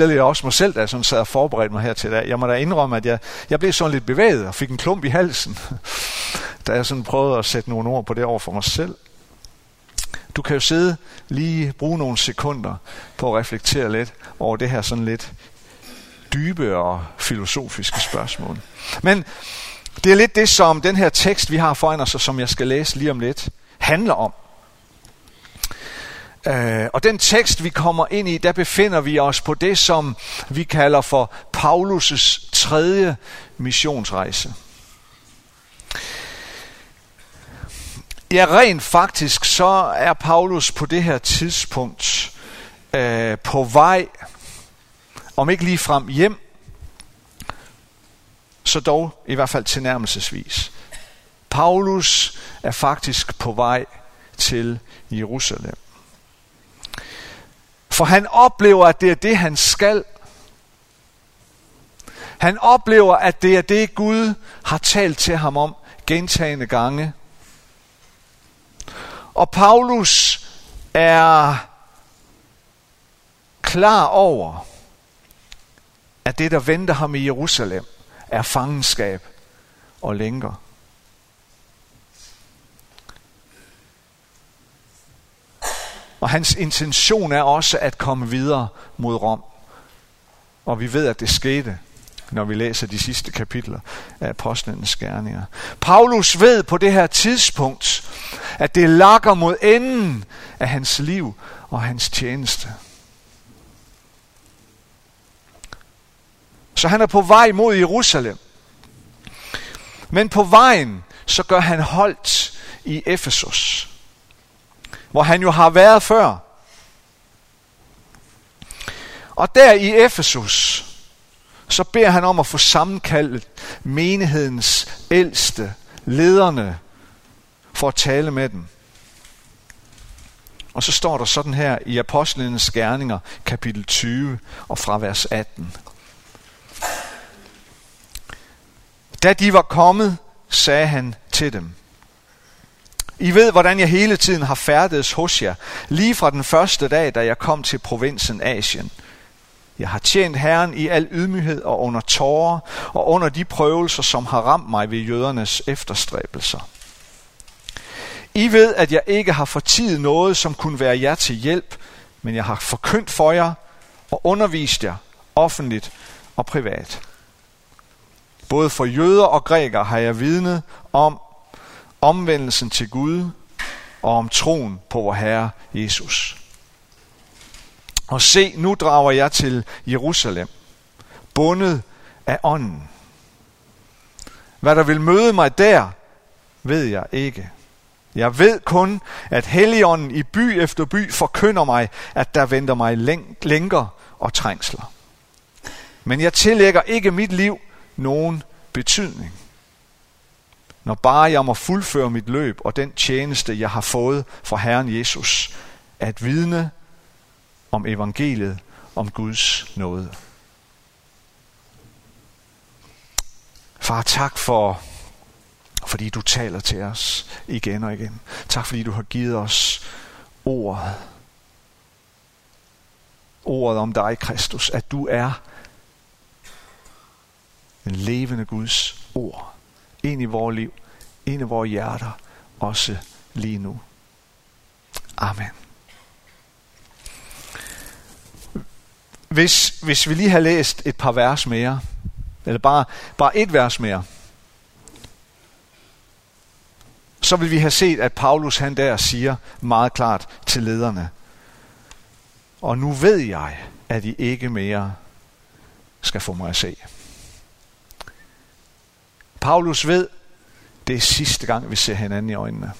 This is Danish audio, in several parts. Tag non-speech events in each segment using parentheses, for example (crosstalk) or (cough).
stillede jeg også mig selv, da jeg sådan sad og forberedte mig her til dag. Jeg må da indrømme, at jeg, jeg blev sådan lidt bevæget og fik en klump i halsen, (laughs) da jeg sådan prøvede at sætte nogle ord på det over for mig selv. Du kan jo sidde lige bruge nogle sekunder på at reflektere lidt over det her sådan lidt dybe og filosofiske spørgsmål. Men det er lidt det, som den her tekst, vi har foran os, og som jeg skal læse lige om lidt, handler om. Uh, og den tekst, vi kommer ind i, der befinder vi os på det, som vi kalder for Paulus' tredje missionsrejse. Ja, rent faktisk, så er Paulus på det her tidspunkt øh, på vej, om ikke lige frem hjem, så dog i hvert fald tilnærmelsesvis. Paulus er faktisk på vej til Jerusalem. For han oplever, at det er det, han skal. Han oplever, at det er det, Gud har talt til ham om gentagende gange. Og Paulus er klar over, at det, der venter ham i Jerusalem, er fangenskab og lænker. Og hans intention er også at komme videre mod Rom. Og vi ved, at det skete, når vi læser de sidste kapitler af Apostlenes Gerninger. Paulus ved på det her tidspunkt, at det lakker mod enden af hans liv og hans tjeneste. Så han er på vej mod Jerusalem. Men på vejen, så gør han holdt i Efesus, hvor han jo har været før. Og der i Efesus, så beder han om at få sammenkaldt menighedens ældste, lederne, for at tale med dem. Og så står der sådan her i Apostlenes Gerninger, kapitel 20 og fra vers 18. Da de var kommet, sagde han til dem. I ved, hvordan jeg hele tiden har færdedes hos jer, lige fra den første dag, da jeg kom til provinsen Asien. Jeg har tjent Herren i al ydmyghed og under tårer og under de prøvelser, som har ramt mig ved jødernes efterstræbelser. I ved, at jeg ikke har fortidet noget, som kunne være jer til hjælp, men jeg har forkyndt for jer og undervist jer offentligt og privat. Både for jøder og grækere har jeg vidnet om omvendelsen til Gud og om troen på vor Herre Jesus. Og se, nu drager jeg til Jerusalem, bundet af ånden. Hvad der vil møde mig der, ved jeg ikke. Jeg ved kun, at Helligånden i by efter by forkynder mig, at der venter mig lænker og trængsler. Men jeg tillægger ikke mit liv nogen betydning. Når bare jeg må fuldføre mit løb og den tjeneste, jeg har fået fra Herren Jesus, at vidne om evangeliet om Guds nåde. Far, tak for, fordi du taler til os igen og igen. Tak fordi du har givet os ordet. Ordet om dig, Kristus, at du er den levende Guds ord ind i vores liv, ind i vores hjerter, også lige nu. Amen. Hvis, hvis vi lige har læst et par vers mere, eller bare, bare et vers mere, så vil vi have set, at Paulus han der siger meget klart til lederne, og nu ved jeg, at I ikke mere skal få mig at se. Paulus ved, det er sidste gang, vi ser hinanden i øjnene.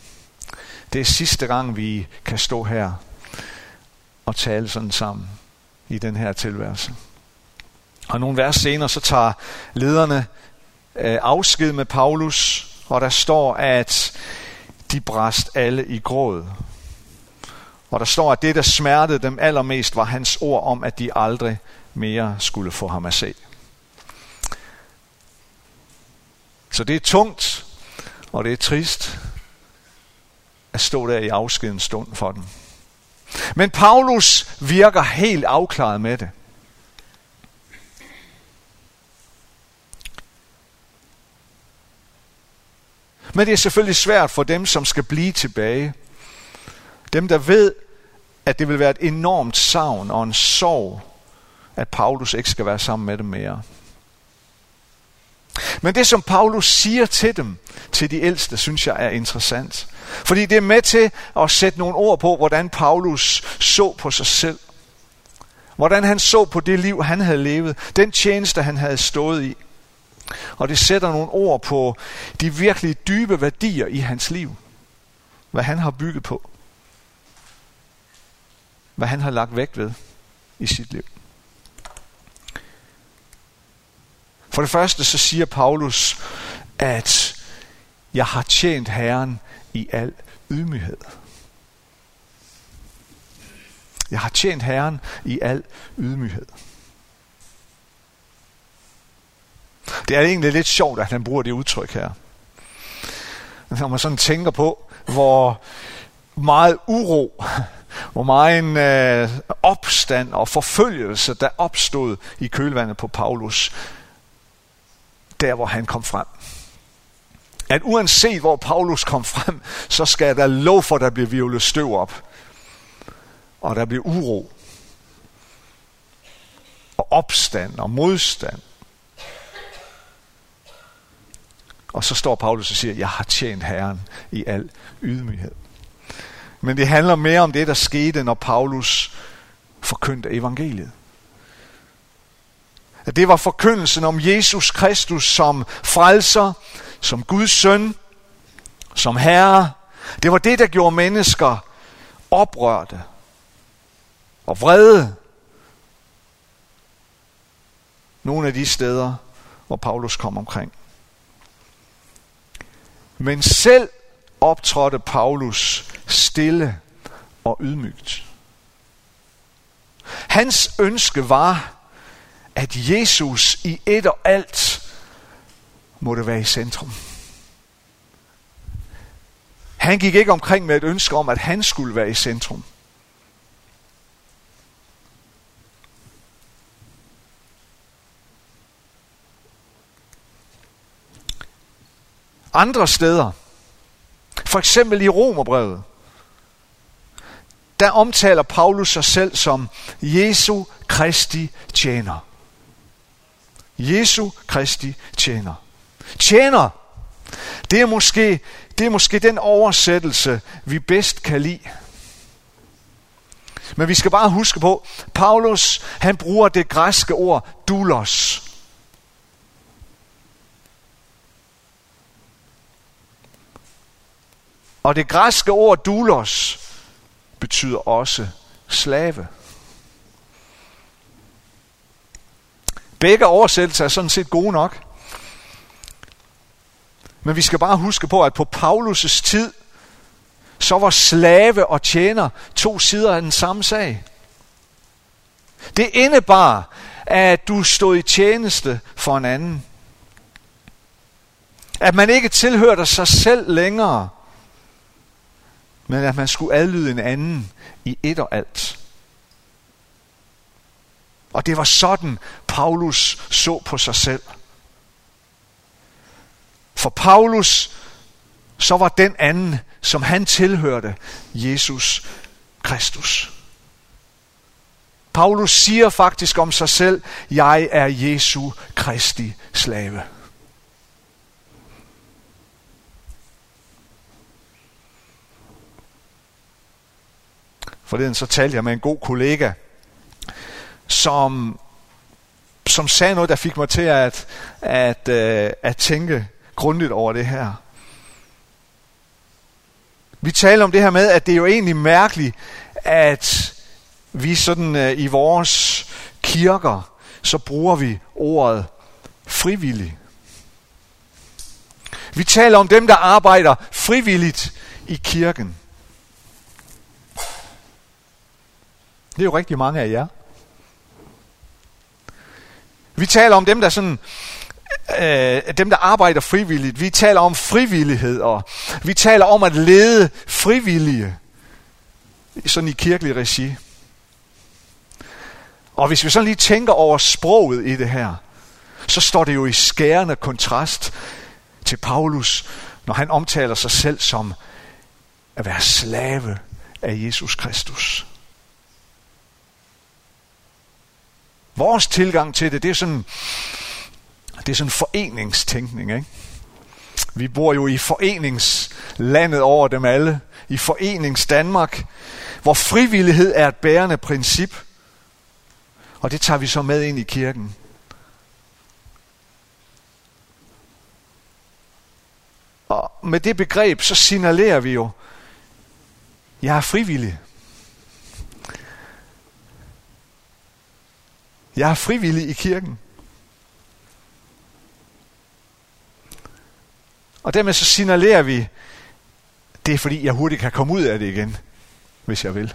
Det er sidste gang, vi kan stå her og tale sådan sammen i den her tilværelse. Og nogle vers senere, så tager lederne øh, afsked med Paulus, og der står, at de bræst alle i gråd. Og der står, at det, der smertede dem allermest, var hans ord om, at de aldrig mere skulle få ham at se. Så det er tungt, og det er trist at stå der i afskedens stund for den. Men Paulus virker helt afklaret med det. Men det er selvfølgelig svært for dem, som skal blive tilbage. Dem, der ved, at det vil være et enormt savn og en sorg, at Paulus ikke skal være sammen med dem mere. Men det, som Paulus siger til dem, til de ældste, synes jeg er interessant. Fordi det er med til at sætte nogle ord på, hvordan Paulus så på sig selv. Hvordan han så på det liv, han havde levet. Den tjeneste, han havde stået i. Og det sætter nogle ord på de virkelig dybe værdier i hans liv. Hvad han har bygget på. Hvad han har lagt vægt ved i sit liv. For det første så siger Paulus, at jeg har tjent Herren i al ydmyghed. Jeg har tjent Herren i al ydmyghed. Det er egentlig lidt sjovt, at han bruger det udtryk her. Når man sådan tænker på, hvor meget uro, hvor meget en øh, opstand og forfølgelse, der opstod i kølvandet på Paulus, der hvor han kom frem. At uanset hvor Paulus kom frem, så skal der lov for, at der bliver virvlet støv op. Og der bliver uro. Og opstand og modstand. Og så står Paulus og siger, jeg har tjent Herren i al ydmyghed. Men det handler mere om det, der skete, når Paulus forkyndte evangeliet. At det var forkyndelsen om Jesus Kristus som frelser, som Guds søn, som herre. Det var det, der gjorde mennesker oprørte og vrede. Nogle af de steder, hvor Paulus kom omkring. Men selv optrådte Paulus stille og ydmygt. Hans ønske var, at Jesus i et og alt måtte være i centrum. Han gik ikke omkring med et ønske om, at han skulle være i centrum. Andre steder, for eksempel i Romerbrevet, der omtaler Paulus sig selv som Jesu Kristi tjener. Jesu Kristi tjener. Tjener, det er måske, det er måske den oversættelse, vi bedst kan lide. Men vi skal bare huske på, Paulus han bruger det græske ord doulos. Og det græske ord doulos betyder også slave. Begge oversættelser er sådan set gode nok. Men vi skal bare huske på, at på Paulus' tid, så var slave og tjener to sider af den samme sag. Det indebar, at du stod i tjeneste for en anden. At man ikke tilhørte sig selv længere, men at man skulle adlyde en anden i et og alt. Og det var sådan, Paulus så på sig selv. For Paulus, så var den anden, som han tilhørte, Jesus Kristus. Paulus siger faktisk om sig selv, jeg er Jesu Kristi slave. Forleden så talte jeg med en god kollega, som, som sagde noget, der fik mig til at, at, at, at tænke grundigt over det her. Vi taler om det her med, at det er jo egentlig mærkeligt, at vi sådan øh, i vores kirker, så bruger vi ordet frivillig. Vi taler om dem, der arbejder frivilligt i kirken. Det er jo rigtig mange af jer. Vi taler om dem, der sådan øh, dem, der arbejder frivilligt. Vi taler om frivillighed, og vi taler om at lede frivillige, sådan i kirkelig regi. Og hvis vi sådan lige tænker over sproget i det her, så står det jo i skærende kontrast til Paulus, når han omtaler sig selv som at være slave af Jesus Kristus. Vores tilgang til det, det er sådan, det er sådan foreningstænkning. Ikke? Vi bor jo i foreningslandet over dem alle, i forenings Danmark, hvor frivillighed er et bærende princip. Og det tager vi så med ind i kirken. Og med det begreb, så signalerer vi jo, jeg er frivillig. Jeg er frivillig i kirken. Og dermed så signalerer vi, det er fordi, jeg hurtigt kan komme ud af det igen, hvis jeg vil.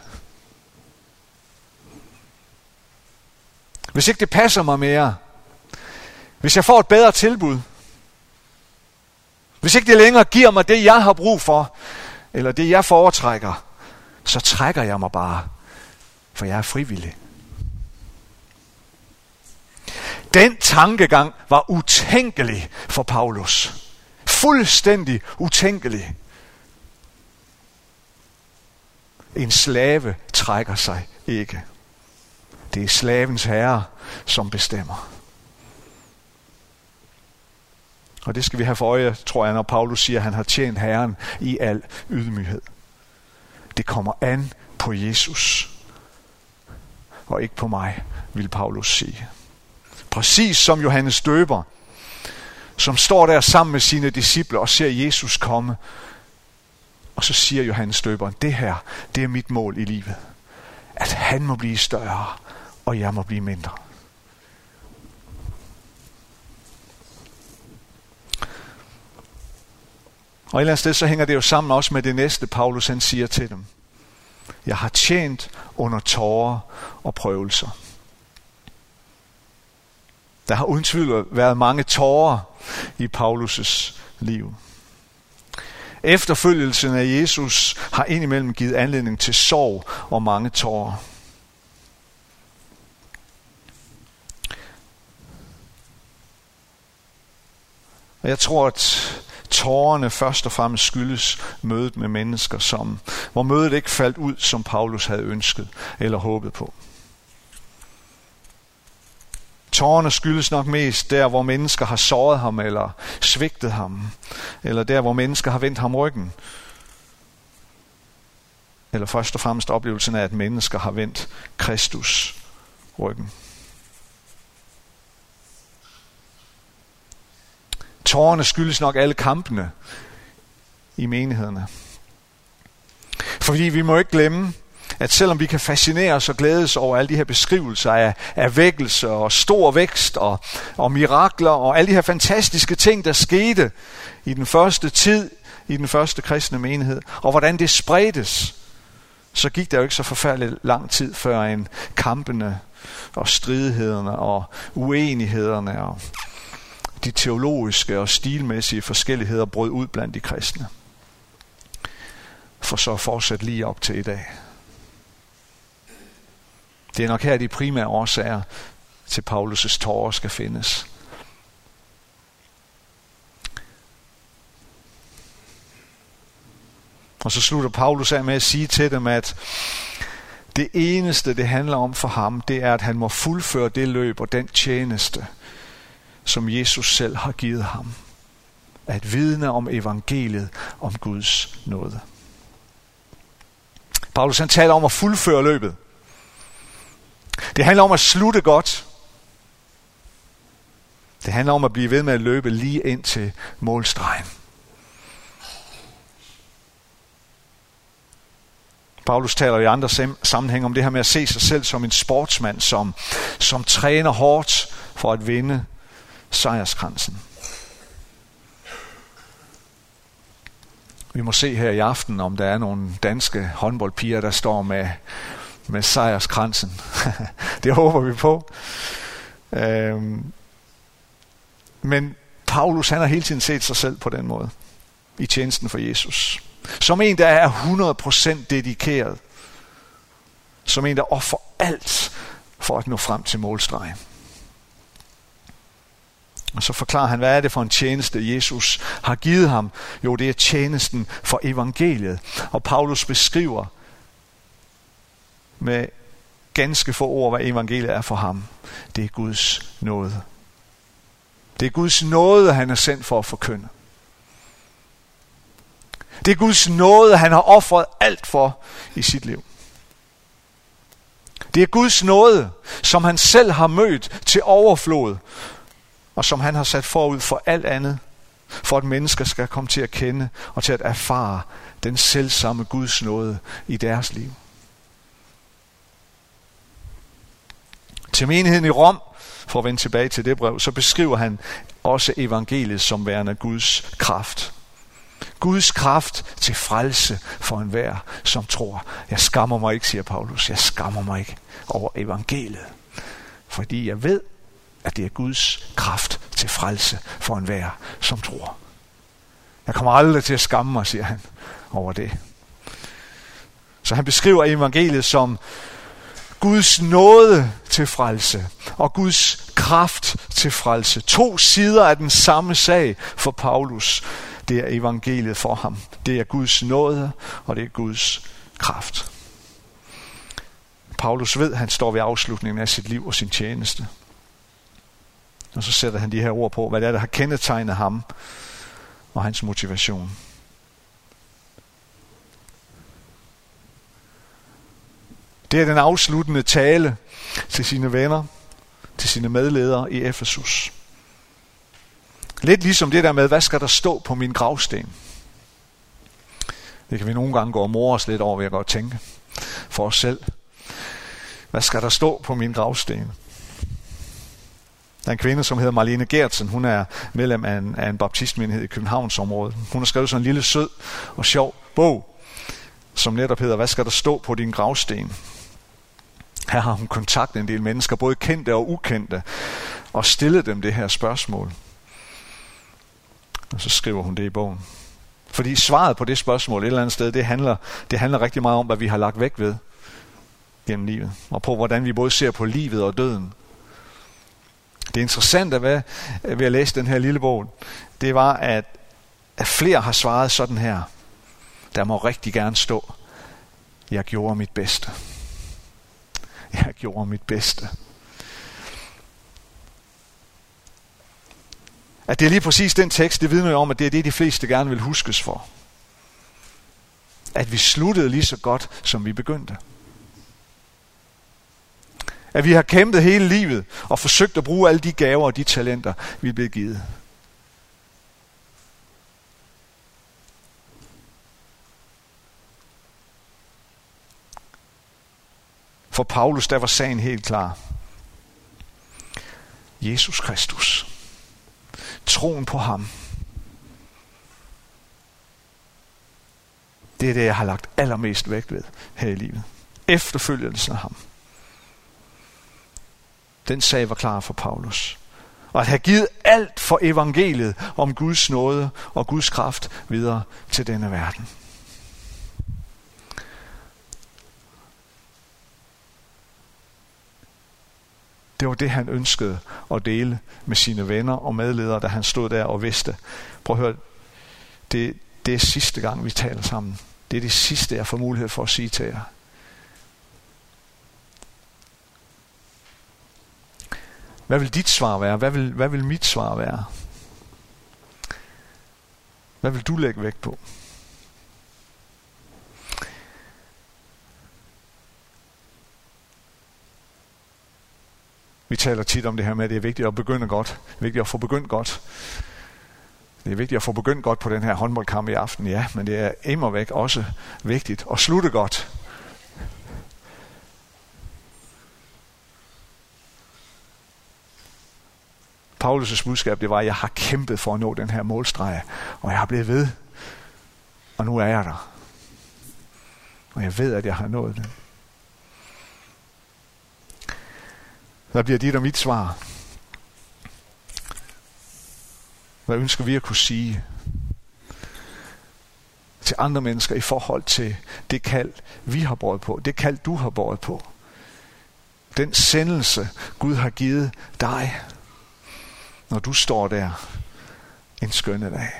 Hvis ikke det passer mig mere, hvis jeg får et bedre tilbud, hvis ikke det længere giver mig det, jeg har brug for, eller det, jeg foretrækker, så trækker jeg mig bare, for jeg er frivillig. Den tankegang var utænkelig for Paulus. Fuldstændig utænkelig. En slave trækker sig ikke. Det er slavens herre, som bestemmer. Og det skal vi have for øje, tror jeg, når Paulus siger, at han har tjent Herren i al ydmyghed. Det kommer an på Jesus, og ikke på mig, vil Paulus sige. Præcis som Johannes Døber, som står der sammen med sine disciple og ser Jesus komme. Og så siger Johannes Døber, det her, det er mit mål i livet. At han må blive større, og jeg må blive mindre. Og et eller andet sted, så hænger det jo sammen også med det næste, Paulus han siger til dem. Jeg har tjent under tårer og prøvelser. Der har uden tvivl været mange tårer i Paulus' liv. Efterfølgelsen af Jesus har indimellem givet anledning til sorg og mange tårer. Og jeg tror, at tårerne først og fremmest skyldes mødet med mennesker, som, hvor mødet ikke faldt ud, som Paulus havde ønsket eller håbet på. Tårerne skyldes nok mest der, hvor mennesker har såret ham eller svigtet ham, eller der, hvor mennesker har vendt ham ryggen. Eller først og fremmest oplevelsen af, at mennesker har vendt Kristus ryggen. Tårerne skyldes nok alle kampene i menighederne. Fordi vi må ikke glemme, at selvom vi kan fascineres og glædes over alle de her beskrivelser af, af vækkelse og stor vækst og, og mirakler og alle de her fantastiske ting, der skete i den første tid, i den første kristne menighed, og hvordan det spredtes, så gik der jo ikke så forfærdeligt lang tid før en kampene og stridighederne og uenighederne og de teologiske og stilmæssige forskelligheder brød ud blandt de kristne. For så fortsat lige op til i dag. Det er nok her, de primære årsager til Paulus' tårer skal findes. Og så slutter Paulus af med at sige til dem, at det eneste, det handler om for ham, det er, at han må fuldføre det løb og den tjeneste, som Jesus selv har givet ham. At vidne om evangeliet om Guds nåde. Paulus han taler om at fuldføre løbet. Det handler om at slutte godt. Det handler om at blive ved med at løbe lige ind til målstregen. Paulus taler i andre sammenhæng om det her med at se sig selv som en sportsmand, som, som træner hårdt for at vinde sejrskransen. Vi må se her i aften, om der er nogle danske håndboldpiger, der står med, med sejrskransen. (laughs) det håber vi på. Øhm, men Paulus, han har hele tiden set sig selv på den måde. I tjenesten for Jesus. Som en, der er 100% dedikeret. Som en, der offer alt for at nå frem til målstregen. Og så forklarer han, hvad er det for en tjeneste, Jesus har givet ham? Jo, det er tjenesten for evangeliet. Og Paulus beskriver med ganske få ord, hvad evangeliet er for ham. Det er Guds nåde. Det er Guds nåde, han er sendt for at forkynde. Det er Guds nåde, han har offret alt for i sit liv. Det er Guds nåde, som han selv har mødt til overflod, og som han har sat forud for alt andet, for at mennesker skal komme til at kende og til at erfare den selvsamme Guds nåde i deres liv. Til menigheden i Rom, for at vende tilbage til det brev, så beskriver han også evangeliet som værende Guds kraft. Guds kraft til frelse for enhver, som tror. Jeg skammer mig ikke, siger Paulus. Jeg skammer mig ikke over evangeliet. Fordi jeg ved, at det er Guds kraft til frelse for enhver, som tror. Jeg kommer aldrig til at skamme mig, siger han, over det. Så han beskriver evangeliet som Guds nåde til frelse og Guds kraft til frelse. To sider af den samme sag for Paulus. Det er evangeliet for ham. Det er Guds nåde, og det er Guds kraft. Paulus ved, at han står ved afslutningen af sit liv og sin tjeneste. Og så sætter han de her ord på, hvad det er, der har kendetegnet ham og hans motivation. Det er den afsluttende tale til sine venner, til sine medledere i Efesus. Lidt ligesom det der med, hvad skal der stå på min gravsten? Det kan vi nogle gange gå og more os lidt over, vil jeg godt tænke, for os selv. Hvad skal der stå på min gravsten? Der er en kvinde, som hedder Marlene Gertsen. Hun er medlem af en, af en baptistmenighed i Københavnsområdet. Hun har skrevet sådan en lille sød og sjov bog, som netop hedder, Hvad skal der stå på din gravsten? Her har hun kontaktet en del mennesker, både kendte og ukendte, og stillet dem det her spørgsmål. Og så skriver hun det i bogen. Fordi svaret på det spørgsmål et eller andet sted, det handler, det handler rigtig meget om, hvad vi har lagt væk ved gennem livet. Og på, hvordan vi både ser på livet og døden. Det interessante ved, ved at læse den her lille bog, det var, at, at flere har svaret sådan her. Der må rigtig gerne stå, jeg gjorde mit bedste. Jeg gjorde mit bedste. At det er lige præcis den tekst, det vidner jo om, at det er det, de fleste gerne vil huskes for. At vi sluttede lige så godt, som vi begyndte. At vi har kæmpet hele livet og forsøgt at bruge alle de gaver og de talenter, vi blev givet. For Paulus, der var sagen helt klar. Jesus Kristus. Troen på ham. Det er det, jeg har lagt allermest vægt ved her i livet. Efterfølgelsen af ham. Den sag var klar for Paulus. Og at have givet alt for evangeliet om Guds nåde og Guds kraft videre til denne verden. Det var det, han ønskede at dele med sine venner og medledere, da han stod der og vidste. Prøv at høre, det, det er sidste gang, vi taler sammen. Det er det sidste, jeg får mulighed for at sige til jer. Hvad vil dit svar være? Hvad vil, hvad vil mit svar være? Hvad vil du lægge vægt på? Vi taler tit om det her med, at det er vigtigt at begynde godt. Det er vigtigt at få begyndt godt. Det er vigtigt at få begyndt godt på den her håndboldkamp i aften, ja, men det er immer væk også vigtigt at slutte godt. Paulus' budskab, det var, at jeg har kæmpet for at nå den her målstreg, og jeg har blevet ved, og nu er jeg der. Og jeg ved, at jeg har nået det. Hvad bliver dit og mit svar? Hvad ønsker vi at kunne sige til andre mennesker i forhold til det kald, vi har båret på, det kald, du har båret på? Den sendelse, Gud har givet dig. når du står der en skønne dag.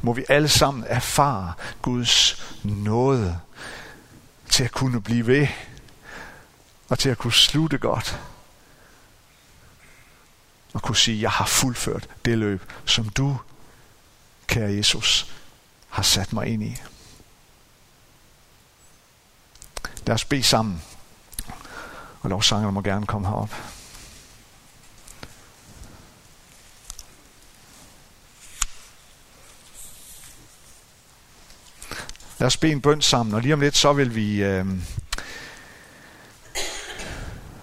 Må vi alle sammen erfare Guds nåde til at kunne blive ved og til at kunne slutte godt og kunne sige, jeg har fuldført det løb, som du, kære Jesus, har sat mig ind i. Lad os bede sammen. Og lovsangerne må gerne komme herop. Lad os bede en bøn sammen, og lige om lidt, så vil vi, øh,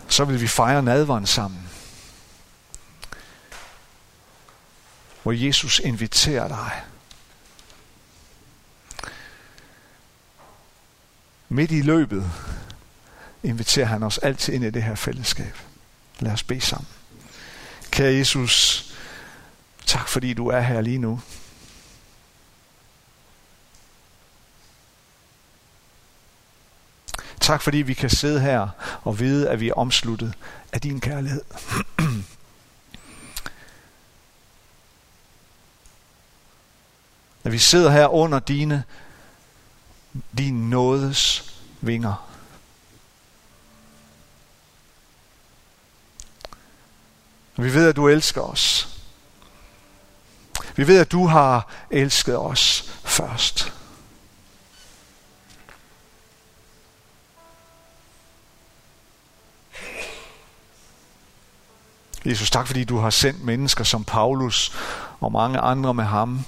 så vil vi fejre nadveren sammen. Hvor Jesus inviterer dig. Midt i løbet inviterer han os altid ind i det her fællesskab. Lad os bede sammen. Kære Jesus, tak fordi du er her lige nu. Tak fordi vi kan sidde her og vide, at vi er omsluttet af din kærlighed. At vi sidder her under dine, din nådes vinger. Og vi ved, at du elsker os. Vi ved, at du har elsket os først. Jesus, tak fordi du har sendt mennesker som Paulus og mange andre med ham,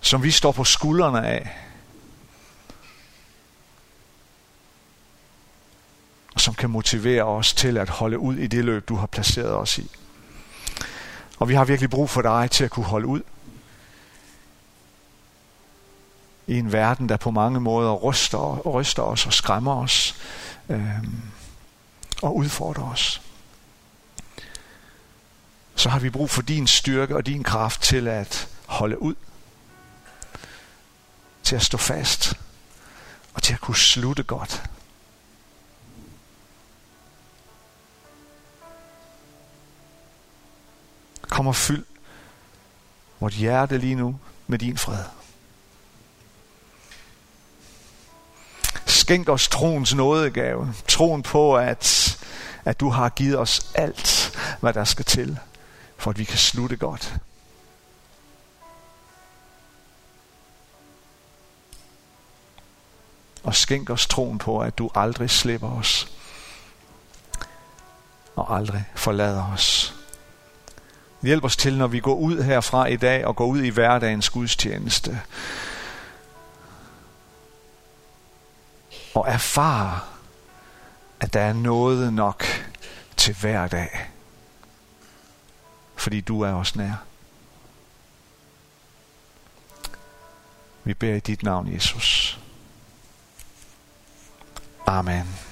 som vi står på skuldrene af. Og som kan motivere os til at holde ud i det løb, du har placeret os i. Og vi har virkelig brug for dig til at kunne holde ud i en verden, der på mange måder ryster, ryster os og skræmmer os øh, og udfordrer os så har vi brug for din styrke og din kraft til at holde ud. Til at stå fast. Og til at kunne slutte godt. Kom og fyld vort hjerte lige nu med din fred. Skænk os troens nådegave. Troen på, at, at du har givet os alt, hvad der skal til for at vi kan slutte godt. Og skænk os troen på, at du aldrig slipper os. Og aldrig forlader os. Hjælp os til, når vi går ud herfra i dag og går ud i hverdagens gudstjeneste. Og erfare, at der er noget nok til hver dag fordi du er os nær. Vi beder i dit navn, Jesus. Amen.